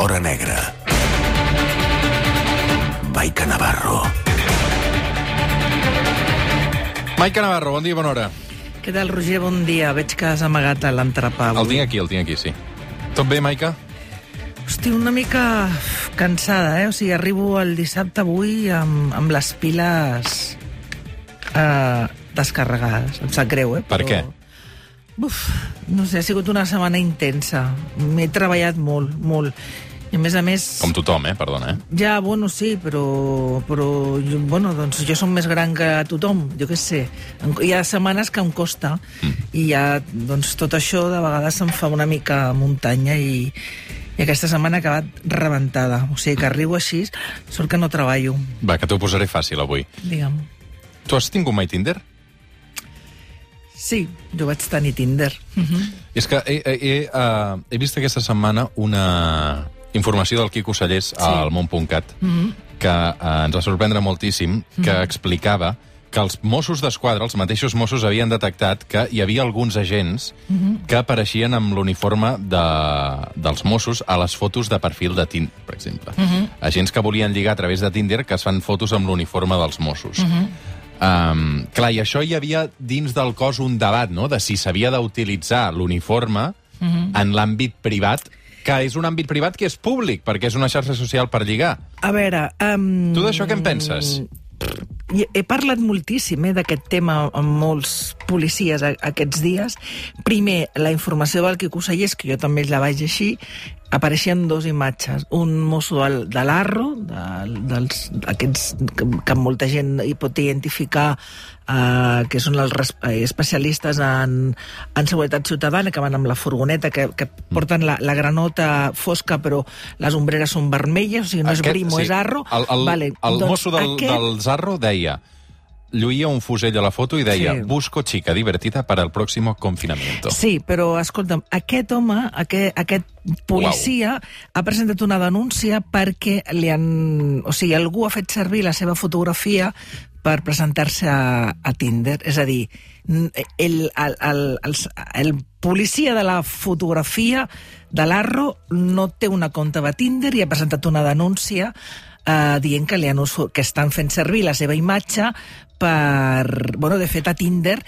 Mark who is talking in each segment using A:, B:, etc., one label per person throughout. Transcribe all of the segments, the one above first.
A: l'hora negra. Maica Navarro.
B: Maica Navarro, bon dia, bona hora.
C: Què tal, Roger? Bon dia. Veig que has amagat l'entrepà.
B: El tinc aquí, el tinc aquí, sí. Tot bé, Maica?
C: Hosti, una mica cansada, eh? O sigui, arribo el dissabte avui amb, amb les piles eh, descarregades. Em sap greu, eh?
B: Per què?
C: Uf, no sé, ha sigut una setmana intensa. M'he treballat molt, molt. I a més a més...
B: Com tothom, eh? Perdona, eh?
C: Ja, bueno, sí, però, però jo, bueno, doncs jo som més gran que tothom, jo què sé. Hi ha setmanes que em costa mm. i ja, doncs tot això de vegades em fa una mica muntanya i, i aquesta setmana ha acabat rebentada. O sigui que arribo així, sort que no treballo,
B: Va, que t'ho posaré fàcil avui.
C: digue'm.
B: Tu has tingut mai Tinder?
C: Sí, jo vaig tenir Tinder. Uh -huh.
B: És que he, he, he, uh, he vist aquesta setmana una informació del Quico Sallés al món.cat que uh, ens va sorprendre moltíssim, que explicava que els Mossos d'Esquadra, els mateixos Mossos, havien detectat que hi havia alguns agents que apareixien amb l'uniforme de, dels Mossos a les fotos de perfil de Tinder, per exemple. Agents que volien lligar a través de Tinder que es fan fotos amb l'uniforme dels Mossos. Um, clar, i això hi havia dins del cos un debat, no?, de si s'havia d'utilitzar l'uniforme en l'àmbit privat, que és un àmbit privat que és públic, perquè és una xarxa social per lligar.
C: A veure... Um...
B: Tu d'això què en penses?
C: He parlat moltíssim eh, d'aquest tema amb molts policies aquests dies. Primer, la informació del Quico Sallés, que jo també la vaig així, apareixien dos imatges. Un mosso del, de l'Arro, de, dels, aquests que, que molta gent hi pot identificar, eh, que són els eh, especialistes en, en seguretat ciutadana, que van amb la furgoneta, que, que porten la, la granota fosca, però les ombreres són vermelles, o sigui, no és Brimo, és Arro.
B: El, el,
C: vale,
B: el
C: doncs
B: mosso del,
C: aquest...
B: del Zarro deia lluïa un fusell a la foto i deia
C: Sí.
B: busco chica divertida para el próximo confinamiento.
C: Sí, però escolta'm, aquest home, aquest, aquest policia, ha presentat una denúncia perquè li han... O sigui, algú ha fet servir la seva fotografia per presentar-se a, a Tinder. És a dir, el, el, el, el, el policia de la fotografia de l'Arro no té una compte de Tinder i ha presentat una denúncia eh, dient que, li han us, que estan fent servir la seva imatge per... Bueno, de fet, a Tinder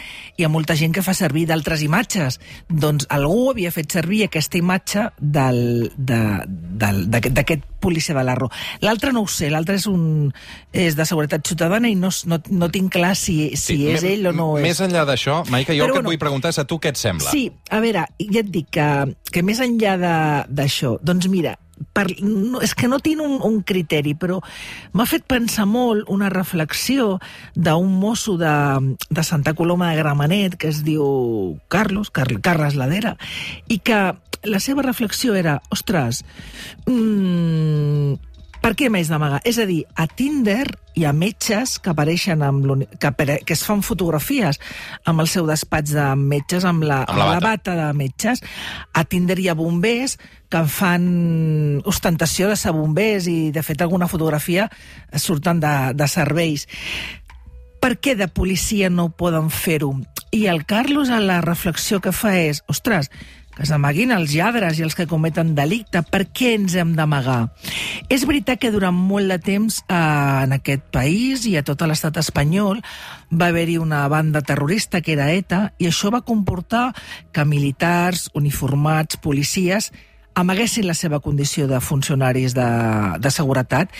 C: hi ha molta gent que fa servir d'altres imatges. Doncs algú havia fet servir aquesta imatge d'aquest policia de l'Arro. L'altre no ho sé, l'altre és, un, és de seguretat ciutadana i no, no, no tinc clar si, si és
B: me-
C: ell o no és.
B: Més enllà d'això, Maica, jo
C: Però
B: el que
C: bueno,
B: et vull preguntar és a tu què et sembla?
C: Sí, a veure, ja et dic que, que més enllà d'això, doncs mira, per, no, és que no tinc un, un criteri, però m'ha fet pensar molt una reflexió d'un mosso de, de Santa Coloma de Gramenet, que es diu Carlos, Car Carles Ladera, i que la seva reflexió era, ostres, mmm, per què m'haig d'amagar? És a dir, a Tinder hi ha metges que apareixen amb que, que es fan fotografies amb el seu despatx de metges, amb la,
B: Amb la
C: amb la
B: bata.
C: bata de metges. A Tinder hi ha bombers que fan ostentació de ser bombers i, de fet, alguna fotografia surten de, de serveis. Per què de policia no poden fer-ho? I el Carlos, a la reflexió que fa és, ostres, que s'amaguin els lladres i els que cometen delicte, per què ens hem d'amagar? És veritat que durant molt de temps eh, en aquest país i a tot l'estat espanyol va haver-hi una banda terrorista que era ETA i això va comportar que militars, uniformats, policies amaguessin la seva condició de funcionaris de, de seguretat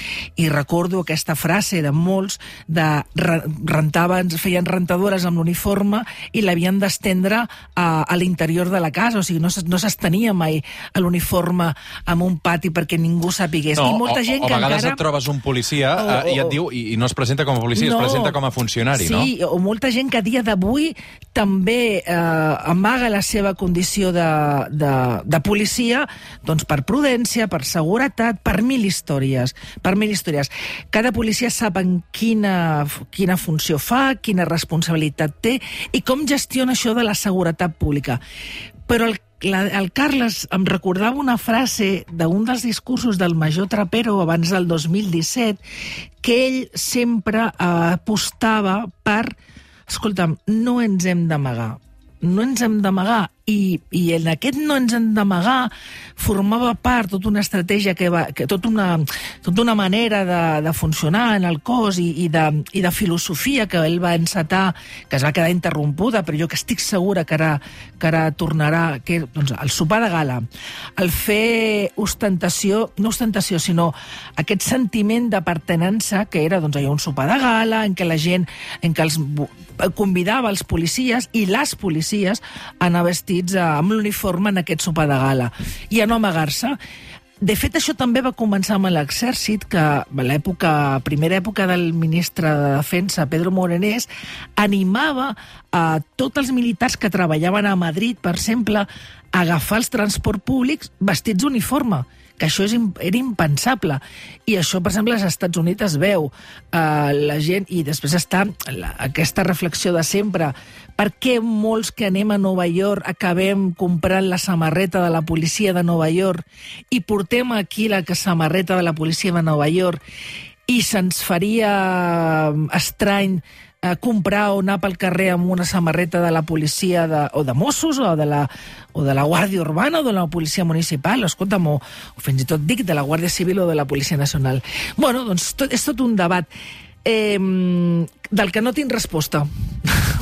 C: i recordo aquesta frase de molts de re- rentaven, feien rentadores amb l'uniforme i l'havien d'estendre a, a l'interior de la casa, o sigui, no, no s'estenia mai l'uniforme amb un pati perquè ningú sapigués. I molta
B: o,
C: gent
B: o,
C: que
B: a vegades
C: encara...
B: et trobes un policia
C: O-
B: uh, i
C: o-
B: et diu, i, i no es presenta com a policia, es presenta com a funcionari,
C: sí,
B: no?
C: Sí, o molta gent que a dia d'avui també eh, amaga la seva condició de, de, de policia doncs per prudència, per seguretat, per mil històries. Per mil històries. Cada policia sap en quina, quina funció fa, quina responsabilitat té i com gestiona això de la seguretat pública. Però el la, el Carles em recordava una frase d'un dels discursos del major Trapero abans del 2017, que ell sempre eh, apostava per... Escolta'm, no ens hem d'amagar. No ens hem d'amagar. I, i en aquest no ens hem d'amagar. Formava part tota una estratègia que va, que tota una, tota una manera de, de funcionar en el cos i, i, de, i de filosofia que ell va encetar, que es va quedar interrompuda, però jo que estic segura que ara, que ara tornarà, que doncs, el sopar de gala, el fer ostentació, no ostentació, sinó aquest sentiment de pertenença que era doncs, allò, un sopar de gala en què la gent, en què els convidava els policies i les policies a anar vestits eh, amb l'uniforme en aquest sopar de gala i a no amagar-se. De fet, això també va començar amb l'exèrcit, que a l'època, primera època del ministre de Defensa, Pedro Morenés, animava a tots els militars que treballaven a Madrid, per exemple, a agafar els transports públics vestits d'uniforme que això és, era impensable. I això, per exemple, als Estats Units es veu. Uh, la gent, i després està la, aquesta reflexió de sempre, per què molts que anem a Nova York acabem comprant la samarreta de la policia de Nova York i portem aquí la samarreta de la policia de Nova York i se'ns faria estrany a comprar o anar pel carrer amb una samarreta de la policia de, o de Mossos o de la, o de la Guàrdia Urbana o de la policia municipal, escolta'm, o, o fins i tot dic de la Guàrdia Civil o de la Policia Nacional. Bueno, doncs tot, és tot un debat eh, del que no tinc resposta,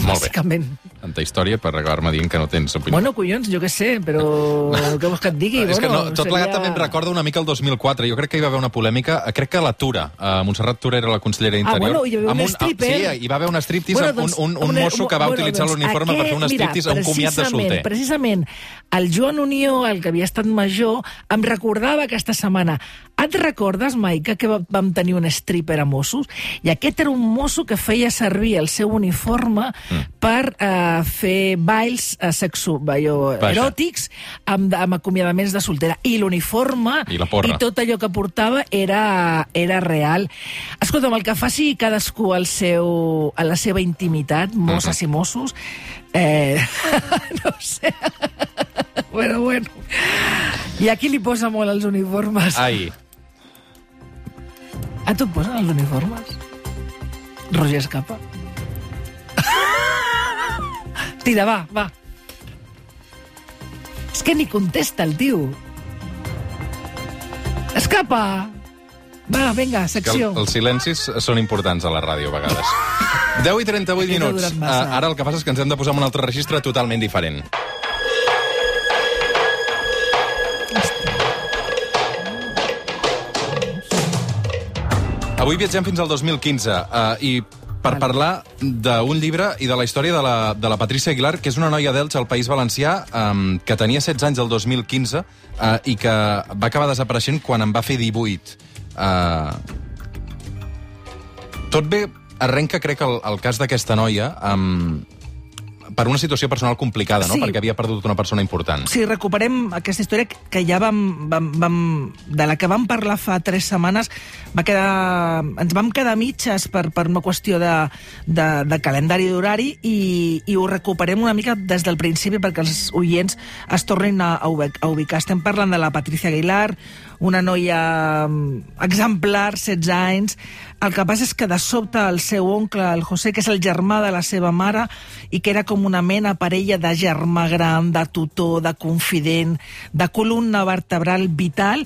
B: Molt bé.
C: Bàsicament.
B: Tanta història per acabar-me dient que no tens opinió.
C: Bueno, collons, jo què sé, però què vols que et digui?
B: és que no,
C: bueno,
B: tot plegat també em recorda una mica el 2004. Jo crec que hi va haver una polèmica, eh, crec que a la Tura, a Montserrat Tura era la consellera d'Interior.
C: Ah, bueno, hi va haver
B: amb
C: un stripper.
B: Sí, hi va haver un striptease
C: Bueno, doncs,
B: un, un, un
C: una-
B: mosso que va
C: bueno,
B: utilitzar
C: doncs,
B: l'uniforme per fer un striptease a un comiat de solter.
C: Precisament, el Joan Unió, el que havia estat major, em recordava aquesta setmana. Et recordes, Maica, que va- vam tenir un stripper a Mossos? I aquest era un mosso que feia servir el seu uniforme
B: Mm.
C: per eh, fer balls eh, sexu, allò,
B: Vaja.
C: eròtics amb, amb acomiadaments de soltera. I l'uniforme
B: I
C: i tot allò que portava era, era real. Escolta'm, el que faci cadascú al seu, a la seva intimitat, mosses i mossos, eh, no sé. bueno, bueno. I a qui li posa molt els uniformes?
B: Ai,
C: A tu et posen els uniformes? Roger Escapa? Tira, va, va. És que ni contesta el tio. Escapa! Va, vinga,
B: que el,
C: secció.
B: els silencis són importants a la ràdio, a vegades. 10 i 38
C: Aquest ha
B: minuts. Uh, ara el que passa és que ens hem de posar en un altre registre totalment diferent. Avui viatgem fins al 2015 uh, i per parlar d'un llibre i de la història de la, de la Patricia Aguilar, que és una noia d'Elx al País Valencià, um, que tenia 16 anys el 2015 uh, i que va acabar desapareixent quan en va fer 18. Uh, tot bé arrenca, crec, el, el cas d'aquesta noia um, per una situació personal complicada, no?
C: Sí.
B: Perquè havia perdut una persona important.
C: Si recuperem aquesta història que ja vam, vam, vam, de la que vam parlar fa tres setmanes, va quedar, ens vam quedar mitges per, per una qüestió de, de, de calendari d'horari i, i ho recuperem una mica des del principi perquè els oients es tornin a, a ubicar. Estem parlant de la Patricia Aguilar, una noia mm, exemplar, 16 anys. El que passa és que de sobte el seu oncle, el José, que és el germà de la seva mare, i que era com una mena parella de germà gran, de tutor, de confident, de columna vertebral vital,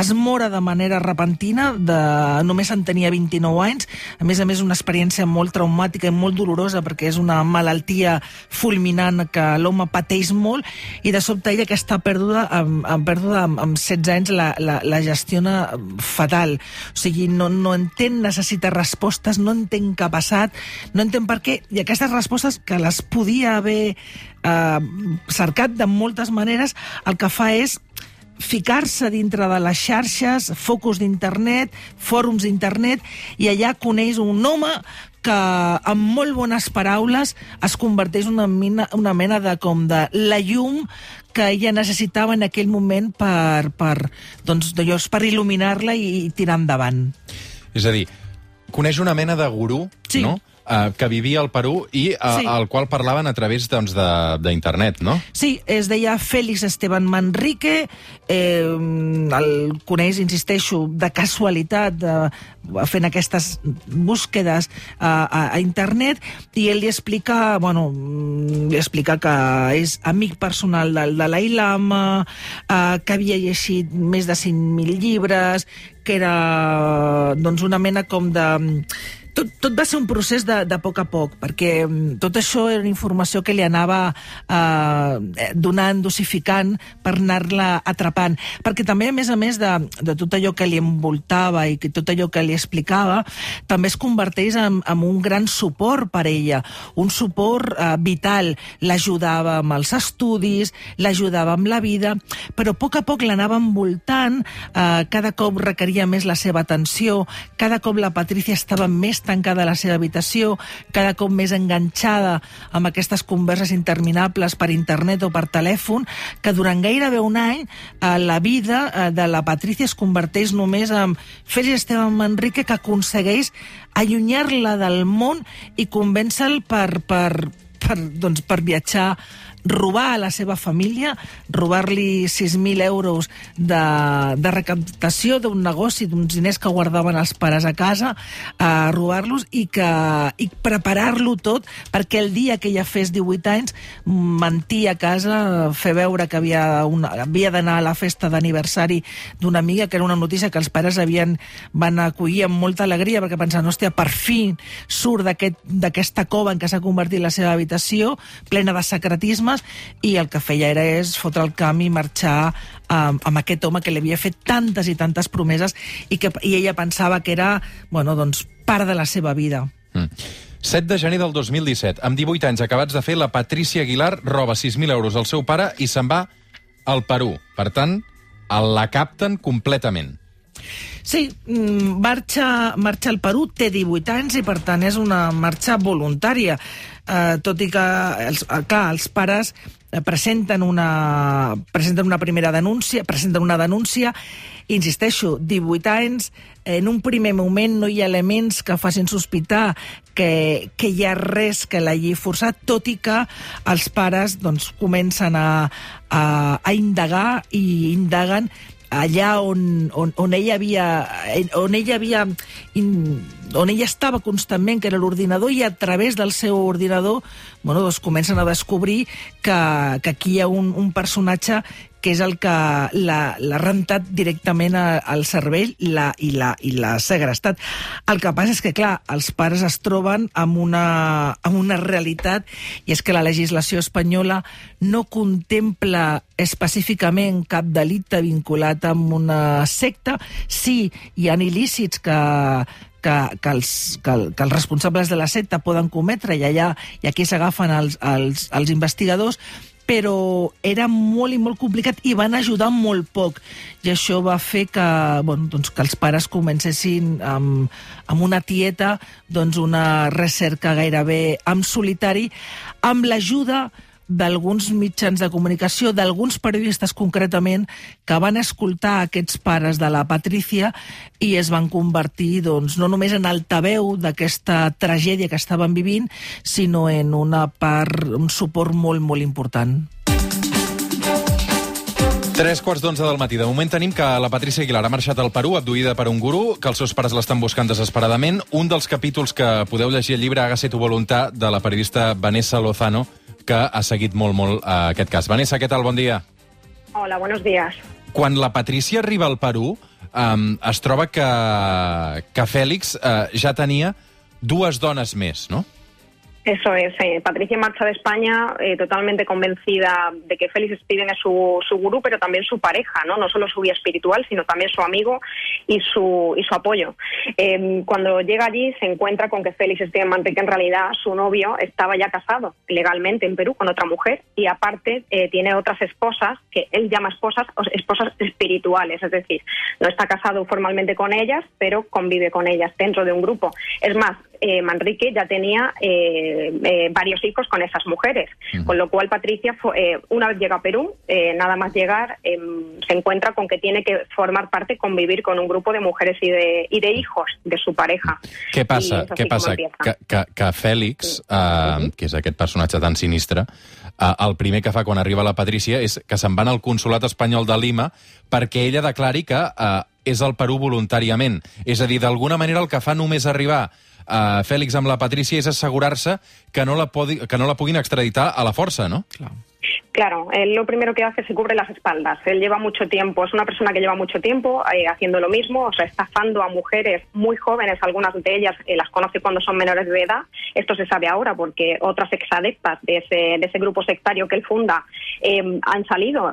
C: es mora de manera repentina, de... només en tenia 29 anys, a més a més una experiència molt traumàtica i molt dolorosa perquè és una malaltia fulminant que l'home pateix molt i de sobte ella que està perduda amb, amb, perduda amb, amb 16 anys la, la, la gestiona fatal. O sigui, no, no entén, necessita respostes, no entén què ha passat, no entén per què, i aquestes respostes que les podia haver eh, cercat de moltes maneres, el que fa és ficar-se dintre de les xarxes, focus d'internet, fòrums d'internet, i allà coneix un home que amb molt bones paraules es converteix en una mena, una mena de com de la llum que ella necessitava en aquell moment per, per, doncs, per il·luminar-la i, i tirar endavant.
B: És a dir, coneix una mena de gurú,
C: Sí.
B: no? Uh, que vivia al Perú i uh,
C: Sí.
B: al qual parlaven a través doncs, de- d'internet, doncs, no?
C: Sí, es deia Félix Esteban Manrique, eh, el coneix, insisteixo, de casualitat, de, fent aquestes búsquedes a, a, a internet, i ell li explica, bueno, li explica que és amic personal del Dalai Lama, eh, que havia llegit més de 5.000 llibres, que era doncs, una mena com de tot, tot va ser un procés de, de poc a poc, perquè mm, tot això era informació que li anava eh, donant, dosificant, per anar-la atrapant. Perquè també, a més a més de, de tot allò que li envoltava i que tot allò que li explicava, també es converteix en, en un gran suport per ella, un suport eh, vital. L'ajudava amb els estudis, l'ajudava amb la vida, però a poc a poc l'anava envoltant, eh, cada cop requeria més la seva atenció, cada cop la Patrícia estava més tancada a la seva habitació, cada cop més enganxada amb aquestes converses interminables per internet o per telèfon, que durant gairebé un any eh, la vida eh, de la Patrícia es converteix només en Félix Esteban Manrique que aconsegueix allunyar-la del món i convèncer-la per, per, per, doncs, per viatjar robar a la seva família, robar-li 6.000 euros de, de recaptació d'un negoci, d'uns diners que guardaven els pares a casa, a robar-los i, que, i preparar-lo tot perquè el dia que ella fes 18 anys mentir a casa, fer veure que havia, una, havia d'anar a la festa d'aniversari d'una amiga, que era una notícia que els pares havien, van acollir amb molta alegria perquè pensaven, hòstia, per fi surt d'aquest- d'aquesta cova en què s'ha convertit la seva habitació, plena de secretismes, i el que feia era és fotre el camp i marxar amb, amb aquest home que li havia fet tantes i tantes promeses i que i ella pensava que era, bueno, doncs, part de la seva vida.
B: Mm. 7 de gener del 2017, amb 18 anys acabats de fer, la Patricia Aguilar roba 6.000 euros al seu pare i se'n va al Perú. Per tant, la capten completament.
C: Sí, mm, marxa, marxa al Perú, té 18 anys i per tant és una marxa voluntària. Eh, tot i que, els, eh, clar, els pares eh, presenten una, presenten una primera denúncia, presenten una denúncia, insisteixo, 18 anys, en un primer moment no hi ha elements que facin sospitar que, que hi ha res que l'hagi forçat, tot i que els pares doncs, comencen a, a, a indagar i indaguen allà on, on, on ella havia on ella havia in, on ella estava constantment, que era l'ordinador, i a través del seu ordinador bueno, doncs comencen a descobrir que, que aquí hi ha un, un personatge que és el que l'ha rentat directament al cervell la, i l'ha segrestat. El que passa és que, clar, els pares es troben amb una, amb una realitat i és que la legislació espanyola no contempla específicament cap delicte vinculat amb una secta. Sí, hi ha il·lícits que, que, que, els, que, que els responsables de la secta poden cometre i allà i aquí s'agafen els, els, els investigadors, però era molt i molt complicat i van ajudar molt poc. I això va fer que, bueno, doncs que els pares comencessin amb, amb una tieta doncs una recerca gairebé en solitari, amb l'ajuda d'alguns mitjans de comunicació, d'alguns periodistes concretament, que van escoltar aquests pares de la Patrícia i es van convertir doncs, no només en altaveu d'aquesta tragèdia que estaven vivint, sinó en una part, un suport molt, molt important.
B: Tres quarts d'onze del matí. De moment tenim que la Patricia Aguilar ha marxat al Perú, abduïda per un gurú, que els seus pares l'estan buscant desesperadament. Un dels capítols que podeu llegir al llibre Hágase tu voluntad, de la periodista Vanessa Lozano, que ha seguit molt, molt eh, aquest cas. Vanessa, què tal? Bon dia.
D: Hola, buenos días.
B: Quan la Patricia arriba al Perú, um, es troba que, que Fèlix uh, ja tenia dues dones més, no?
D: Eso es, eh, Patricia marcha de España eh, totalmente convencida de que Félix Steven es su, su gurú, pero también su pareja, ¿no? No solo su guía espiritual, sino también su amigo y su, y su apoyo. Eh, cuando llega allí se encuentra con que Félix Steven Manteca, en realidad, su novio, estaba ya casado legalmente en Perú con otra mujer y aparte eh, tiene otras esposas que él llama esposas, esposas espirituales, es decir, no está casado formalmente con ellas, pero convive con ellas dentro de un grupo. Es más, eh, Manrique ya tenía eh, eh, varios hijos con esas mujeres,
B: Ujú.
D: con lo cual Patricia, fue, eh, una vez llega a Perú, eh, nada más llegar, se encuentra con que tiene que formar parte, convivir con un grupo de mujeres y de, y de hijos de su pareja.
B: Què passa? Què passa? Que, que, que Fèlix, eh, que és aquest personatge tan sinistre, eh, el primer que fa quan arriba la Patrícia és que se'n van al consulat espanyol de Lima perquè ella declari que eh, és al Perú voluntàriament. És a dir, d'alguna manera el que fa només arribar eh, Fèlix amb la Patrícia és assegurar-se que, no la podi, que no la puguin extraditar a la força, no?
C: Clar.
D: Claro, él lo primero que hace es se cubre las espaldas. Él lleva mucho tiempo, es una persona que lleva mucho tiempo eh, haciendo lo mismo, o sea, estafando a mujeres muy jóvenes, algunas de ellas eh, las conoce cuando son menores de edad. Esto se sabe ahora porque otras exadeptas de ese, de ese grupo sectario que él funda eh, han salido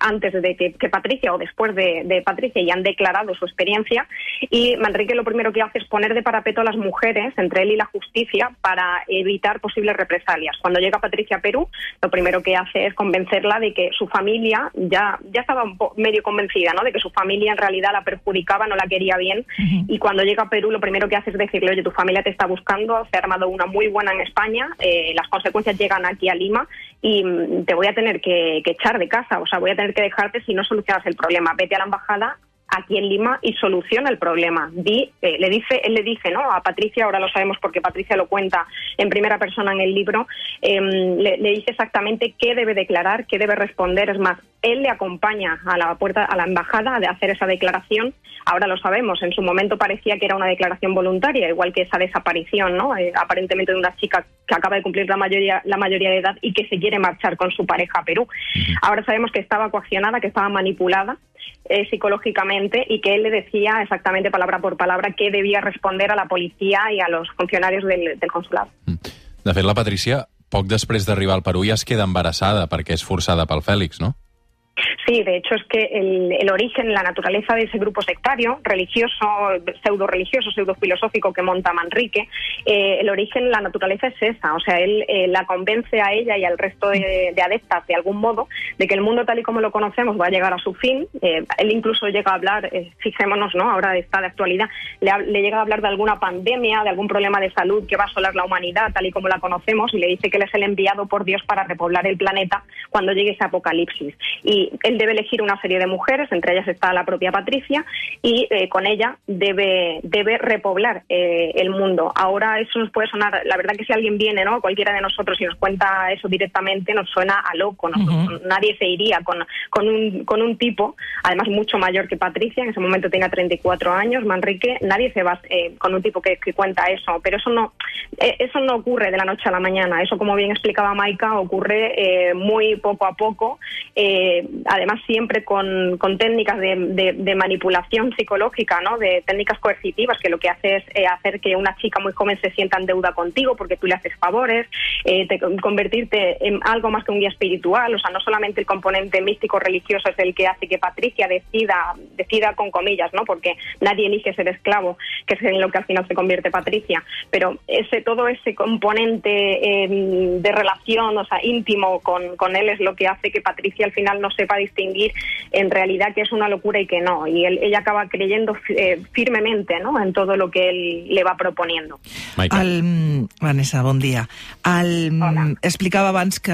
D: antes de que, que Patricia o después de, de Patricia y han declarado su experiencia. Y Manrique lo primero que hace es poner de parapeto a las mujeres entre él y la justicia para evitar posibles represalias. Cuando llega Patricia a Perú, lo primero que hace es convencerla de que su familia ya, ya estaba un po- medio convencida, ¿no? De que su familia en realidad la perjudicaba, no la quería bien. Y cuando llega a Perú, lo primero que hace es decirle, oye, tu familia te está buscando, se ha armado una muy buena en España, eh, las consecuencias llegan aquí a Lima y mm, te voy a tener que, que echar de casa, o sea, voy a tener que dejarte si no solucionas el problema. Vete a la embajada aquí en Lima y soluciona el problema. Di, eh, le dice, él le dice, ¿no? A Patricia, ahora lo sabemos porque Patricia lo cuenta en primera persona en el libro, eh, le, le dice exactamente qué debe declarar, qué debe responder. Es más, él le acompaña a la puerta, a la embajada de hacer esa declaración. Ahora lo sabemos. En su momento parecía que era una declaración voluntaria, igual que esa desaparición, ¿no? Eh, aparentemente de una chica que acaba de cumplir la mayoría, la mayoría de edad y que se quiere marchar con su pareja a Perú. Ahora sabemos que estaba coaccionada, que estaba manipulada eh, psicológicamente y que él le decía exactamente palabra por palabra qué debía responder a la policía y a los funcionarios del, del consulado.
B: De fet, la Patrícia, poc després d'arribar al Perú, ja es queda embarassada perquè és forçada pel Fèlix, no?
D: Sí, de hecho es que el, el origen, la naturaleza de ese grupo sectario, religioso, pseudo religioso, pseudo filosófico que monta Manrique, eh, el origen, la naturaleza es esa. O sea, él eh, la convence a ella y al resto de, de adeptas de algún modo de que el mundo tal y como lo conocemos va a llegar a su fin. Eh, él incluso llega a hablar, eh, fijémonos, ¿no? Ahora está de actualidad, le, le llega a hablar de alguna pandemia, de algún problema de salud que va a asolar la humanidad tal y como la conocemos y le dice que él es el enviado por Dios para repoblar el planeta cuando llegue ese apocalipsis. Y él debe elegir una serie de mujeres, entre ellas está la propia Patricia, y eh, con ella debe, debe repoblar eh, el mundo. Ahora eso nos puede sonar, la verdad que si alguien viene, ¿no? cualquiera de nosotros, y nos cuenta eso directamente, nos suena a loco. ¿no? Nadie se iría con, con, un, con un tipo, además mucho mayor que Patricia, en ese momento tenga 34 años, Manrique, nadie se va eh, con un tipo que, que cuenta eso, pero eso no, eh, eso no ocurre de la noche a la mañana, eso como bien explicaba Maika, ocurre eh, muy poco a poco, eh, además siempre con, con técnicas de, manipulación psicológica, ¿no? de técnicas coercitivas, que lo que hace es eh, hacer que una chica muy joven se sienta en deuda contigo porque tú le haces favores, eh, te- convertirte en algo más que un guía espiritual, o sea, no solamente el componente místico religioso es el que hace que Patricia decida, decida con comillas, ¿no? porque nadie elige ser esclavo, que es en lo que al final se convierte Patricia, pero ese todo ese componente eh, de relación, o sea, íntimo con, con él es lo que hace que Patricia al final no sepa distinguir en realidad que es una locura y que no, y él- ella acaba creyendo eh, firmemente ¿no? en todo lo que él le va proponiendo.
C: El, Vanessa, bon dia. El,
D: Hola.
C: explicava abans que,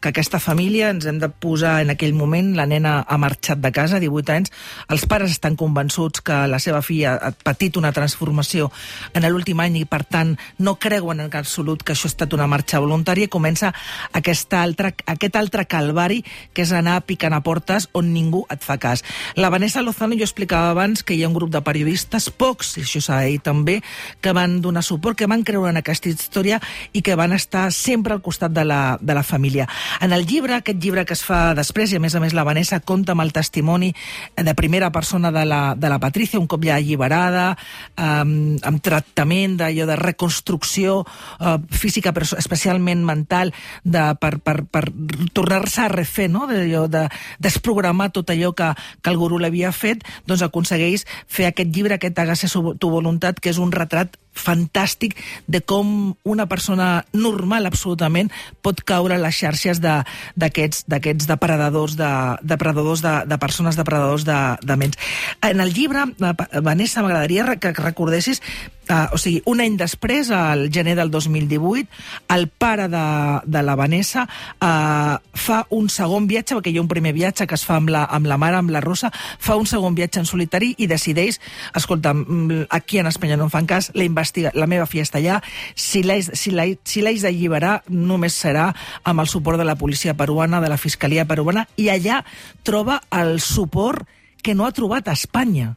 C: que aquesta família ens hem de posar en aquell moment, la nena ha marxat de casa, 18 anys, els pares estan convençuts que la seva filla ha patit una transformació en l'últim any i, per tant, no creuen en absolut que això ha estat una marxa voluntària i comença aquesta altra, aquest altre calvari que és anar picant a portes on ningú et fa cas. La Vanessa Lozano jo explicava abans que hi ha un grup de periodistes, pocs, i això s'ha dit també, que van donar suport, que van creure en aquesta història i que van estar sempre al costat de la, de la família. En el llibre, aquest llibre que es fa després, i a més a més la Vanessa compta amb el testimoni de primera persona de la, de la Patricia, un cop ja alliberada, amb, amb tractament d'allò de reconstrucció eh, física, però especialment mental, de, per, per, per tornar-se a refer, no? d'allò de desprogramar tot allò que, que el gurú l'havia fet, doncs aconsegueix fer aquest llibre, aquest Hágase tu voluntat, que és un retrat fantàstic de com una persona normal absolutament pot caure a les xarxes d'aquests d'aquests depredadors de, depredadors de, de persones, depredadors de, de ments. En el llibre, eh, Vanessa, m'agradaria que recordessis Uh, o sigui, un any després, al gener del 2018, el pare de, de la Vanessa uh, fa un segon viatge, perquè hi ha un primer viatge que es fa amb la, amb la mare, amb la Rosa, fa un segon viatge en solitari i decideix, escolta, mm, aquí en Espanya no em fan cas, la, investiga, la meva filla està allà, si l'haig si si d'alliberar només serà amb el suport de la policia peruana, de la Fiscalia peruana, i allà troba el suport que no ha trobat a Espanya.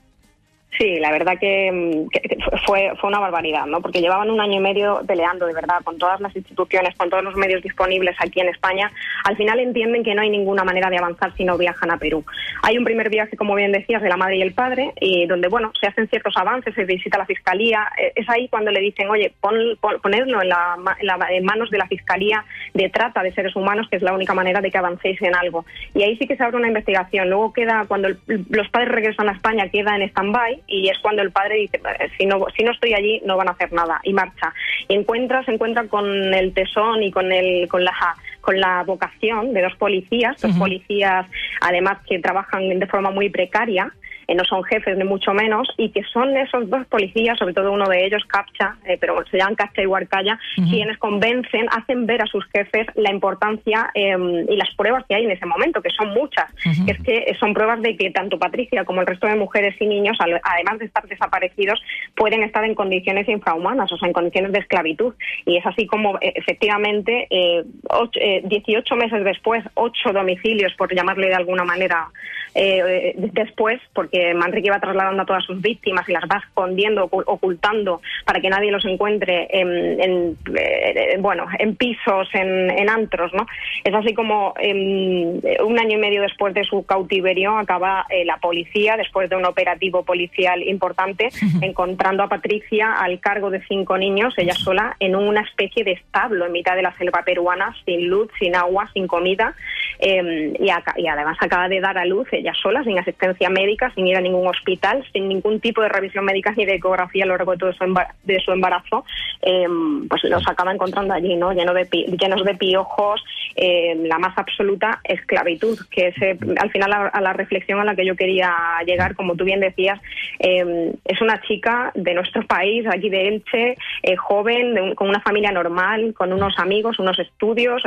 D: Sí, la verdad que, fue, fue una barbaridad, ¿no? Porque llevaban un año y medio peleando, de verdad, con todas las instituciones, con todos los medios disponibles aquí en España. Al final entienden que no hay ninguna manera de avanzar si no viajan a Perú. Hay un primer viaje, como bien decías, de la madre y el padre, y donde, bueno, se hacen ciertos avances, se visita la fiscalía. Eh, es ahí cuando le dicen, oye, pon, en, la, en, manos de la fiscalía de trata de seres humanos, que es la única manera de que avancéis en algo. Y ahí sí que se abre una investigación. Luego queda, cuando los padres regresan a España, queda en stand-by y es cuando el padre dice, si no, si no estoy allí no van a hacer nada y marcha. Y encuentra, se encuentra con el tesón y con, el, con la con la vocación de dos policías, dos policías además que trabajan de forma muy precaria eh, no son jefes ni mucho menos, y que son esos dos policías, sobre todo uno de ellos, Capcha, eh, pero se llaman Capcha y Huarcaya, quienes convencen, hacen ver a sus jefes la importancia em, y las pruebas que hay en ese momento, que son muchas, que es que son pruebas de que tanto Patricia como el resto de mujeres y niños, además de estar desaparecidos, pueden estar en condiciones infrahumanas, o sea, en condiciones de esclavitud. Y es así como, eh, efectivamente, 18 meses después, ocho domicilios, por llamarle de alguna manera, después, porque Manrique va trasladando a todas sus víctimas y las va escondiendo, ocultando para que nadie los encuentre en, eh, bueno, en pisos, en, antros, ¿no? Es así como em, un año y medio después de su cautiverio acaba eh, la policía, después de un operativo policial importante, encontrando a Patricia al cargo de cinco niños, ella sola, en una especie de establo en mitad de la selva peruana, sin luz, sin agua, sin comida, em, y, y además acaba de dar a luz ella sola, sin asistencia médica, sin ir a ningún hospital, sin ningún tipo de revisión médica ni de ecografía a lo largo de todo su, de su embarazo, em, pues los acaba encontrando allí, ¿no? Lleno de llenos de piojos, em, la más absoluta esclavitud, que es eh, al final a, la reflexión a la que yo quería llegar, como tú bien decías, em, es una chica de nuestro país, aquí de Elche, eh, joven, con una familia normal, con unos amigos, unos estudios,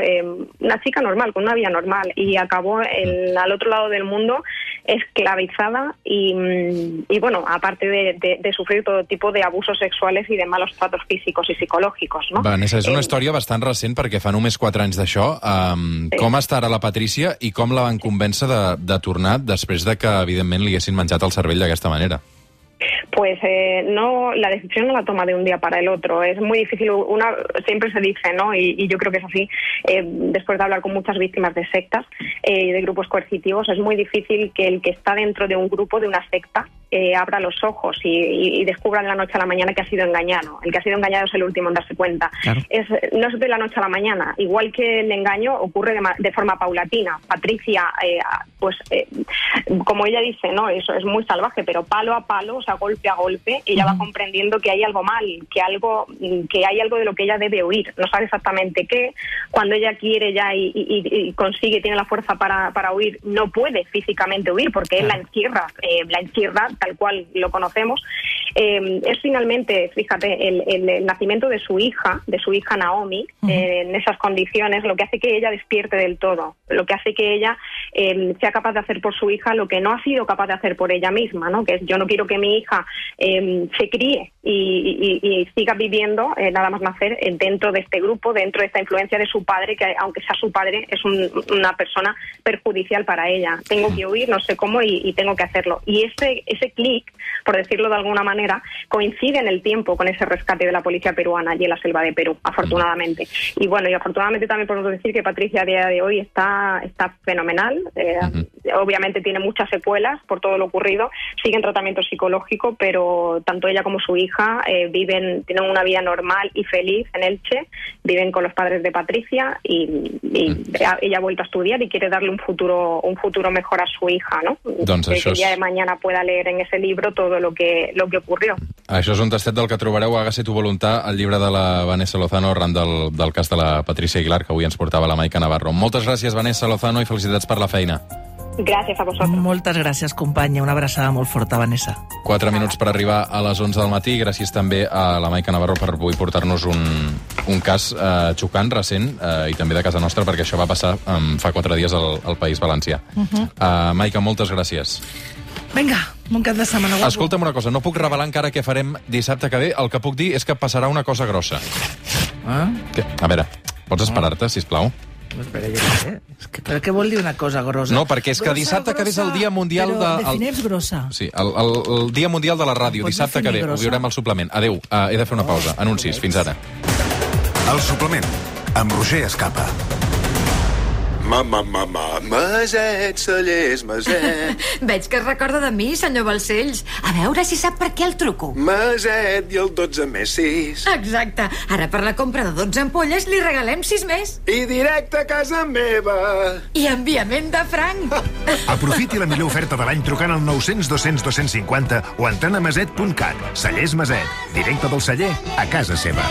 D: una chica normal, con una vida normal, y acabó al otro lado del mundo esclavizada y bueno, aparte de, de, de, sufrir todo tipo de abusos sexuales i de malos tratos físicos i psicològics. No?
B: Vanessa, és una eh, història bastant recent perquè fa només 4 anys d'això. Um, sí. Com està ara la Patrícia i com la van convèncer de, de tornar després de que, evidentment, li haguessin menjat el cervell d'aquesta manera?
D: Pues eh, no la decisión no la toma de un día para el otro. Es muy difícil, una siempre se dice, ¿no? Y, y yo creo que es así, eh, después de hablar con muchas víctimas de sectas y eh, de grupos coercitivos, es muy difícil que el que está dentro de un grupo, de una secta, eh, abra los ojos y, y, descubra de la noche a la mañana que ha sido engañado. El que ha sido engañado es el último en darse cuenta. Claro. Es, no es de la noche a la mañana. Igual que el engaño ocurre de, de forma paulatina. Patricia, eh, pues eh, como ella dice, no, eso es muy salvaje, pero palo a palo, o sea, golpe a golpe, ella uh -huh. va comprendiendo que hay algo mal, que algo, que hay algo de lo que ella debe huir. No sabe exactamente qué. Cuando ella quiere ya y, y, y consigue, tiene la fuerza para, para huir, no puede físicamente huir porque él la encierra, eh, la encierra tal cual lo conocemos, eh, es finalmente, fíjate, el, el, el, nacimiento de su hija, de su hija Naomi, uh -huh. eh, en esas condiciones, lo que hace que ella despierte del todo, lo que hace que ella eh, sea capaz de hacer por su hija lo que no ha sido capaz de hacer por ella misma, ¿no? Que es yo no quiero que mi hija eh, se críe y, y, y siga viviendo, nada más nacer, dentro de este grupo, dentro de esta influencia de su padre, que aunque sea su padre, es un, una persona perjudicial para ella. Tengo que huir, no sé cómo, y, y tengo que hacerlo. Y ese, ese clic, por decirlo de alguna manera, coincide en el tiempo con ese rescate de la policía peruana allí en la selva de Perú, afortunadamente. Y bueno, y afortunadamente también podemos decir que Patricia a día de hoy está, está fenomenal. Eh, uh -huh. Obviamente tiene muchas secuelas por todo lo ocurrido, sigue en tratamiento psicológico, pero tanto ella como su hija eh, viven, tienen una vida normal y feliz en Elche, viven con los padres de Patricia y, y uh -huh. ella ha vuelto a estudiar y quiere darle un futuro, un futuro mejor a su hija, ¿no?
B: Doncs
D: que, el día de mañana pueda leer en ese libro todo lo que, lo que ocurrió.
B: Això és un tastet del que trobareu a Hágase tu voluntà, el llibre de la Vanessa Lozano arran del, del cas de la Patricia Aguilar, que avui ens portava la Maica Navarro. Moltes gràcies, Vanessa Lozano, i felicitats per la feina.
D: Gràcies a vosaltres.
C: Moltes gràcies, companya. Una abraçada molt forta, Vanessa.
B: 4 minuts per arribar a les 11 del matí. Gràcies també a la Maica Navarro per avui portar-nos un, un cas eh, xocant, recent, eh, i també de casa nostra, perquè això va passar um, fa 4 dies al, al País Valencià. Uh -huh. uh, Maica, moltes gràcies.
C: Vinga, un cap de setmana guapo.
B: Escolta'm una cosa, no puc revelar encara què farem dissabte que ve. El que puc dir és que passarà una cosa grossa.
C: Ah?
B: Que, a veure, pots esperar-te, si plau?
C: Espera, sé. Però què vol dir una cosa grossa?
B: No, perquè és que
C: Grossa,
B: dissabte que ve és el
C: grossa,
B: Dia Mundial
C: però
B: de- el-
C: defineix grossa.
B: Sí, el, el, el Dia Mundial de la Ràdio,
C: Pots
B: dissabte que ve. Ho
C: grossa?
B: viurem al suplement. Adéu, uh, he de fer una pausa. Anuncis, fins ara.
A: El suplement, amb Roger Escapa.
E: Ma, ma, ma, ma, Maset, cellers, Maset.
F: Veig que es recorda de mi, senyor Balcells. A veure si sap per què el truco.
E: Maset i el 12 més 6.
F: Exacte. Ara per la compra de 12 ampolles li regalem 6 més.
E: I directe a casa meva.
F: I enviament de franc.
A: Aprofiti la millor oferta de l'any trucant al 900 200 250 o entrant a maset.cat. Cellers Maset. Directe del celler a casa seva.